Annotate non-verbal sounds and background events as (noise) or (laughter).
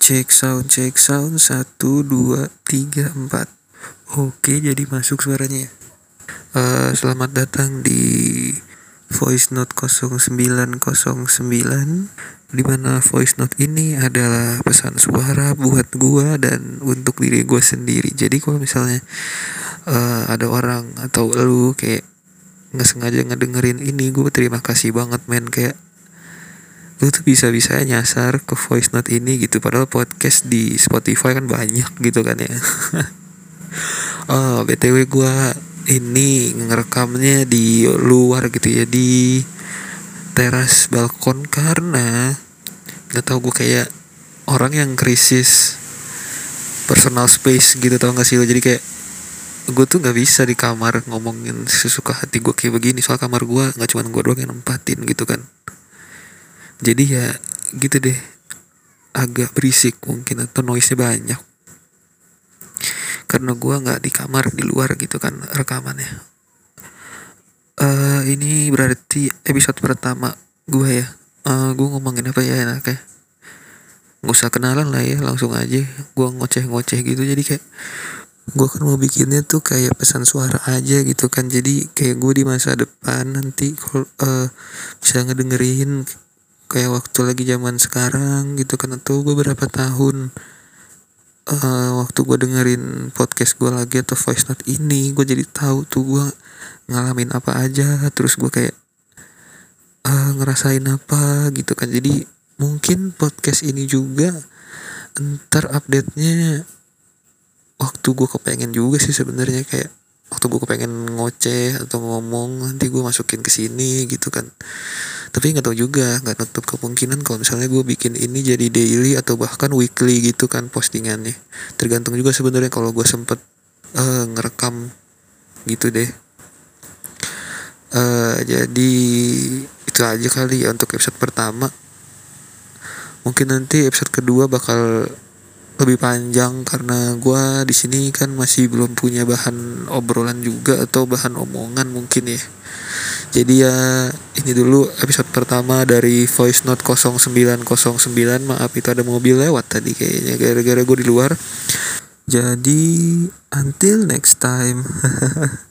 Cek sound, cek sound. Satu, dua, tiga, empat. Oke, jadi masuk suaranya. Uh, selamat datang di voice note 0909 di mana voice note ini adalah pesan suara buat gua dan untuk diri gua sendiri. Jadi kalau misalnya uh, ada orang atau lu kayak nggak sengaja ngedengerin ini, gue terima kasih banget men kayak lu tuh bisa-bisa nyasar ke voice note ini gitu padahal podcast di Spotify kan banyak gitu kan ya. (laughs) Oh btw gue ini ngerekamnya di luar gitu ya di teras balkon karena nggak tahu gue kayak orang yang krisis personal space gitu tau gak sih lo? Jadi kayak gue tuh nggak bisa di kamar ngomongin sesuka hati gue kayak begini soal kamar gue nggak cuma gue doang yang nempatin gitu kan jadi ya gitu deh. Agak berisik mungkin atau noise nya banyak. Karena gua nggak di kamar di luar gitu kan rekamannya. Uh, ini berarti episode pertama gua ya? Uh, gua ngomongin apa ya enaknya? Nggak usah kenalan lah ya langsung aja. Gua ngoceh-ngoceh gitu jadi kayak gue kan mau bikinnya tuh kayak pesan suara aja gitu kan. Jadi kayak gue di masa depan nanti kalau uh, bisa ngedengerin kayak waktu lagi zaman sekarang gitu kan atau beberapa tahun uh, waktu gue dengerin podcast gue lagi atau voice note ini gue jadi tahu tuh gue ngalamin apa aja terus gue kayak uh, ngerasain apa gitu kan. Jadi mungkin podcast ini juga ntar update nya waktu gue kepengen juga sih sebenarnya kayak waktu gue kepengen ngoceh atau ngomong nanti gue masukin ke sini gitu kan tapi nggak tahu juga nggak nutup kemungkinan kalau misalnya gue bikin ini jadi daily atau bahkan weekly gitu kan postingannya. Tergantung juga sebenarnya kalau gue sempet uh, ngerekam gitu deh. Uh, jadi itu aja kali ya untuk episode pertama. Mungkin nanti episode kedua bakal lebih panjang karena gue di sini kan masih belum punya bahan obrolan juga atau bahan omongan mungkin ya jadi ya ini dulu episode pertama dari voice note 0909 maaf itu ada mobil lewat tadi kayaknya gara-gara gue di luar. Jadi until next time (laughs)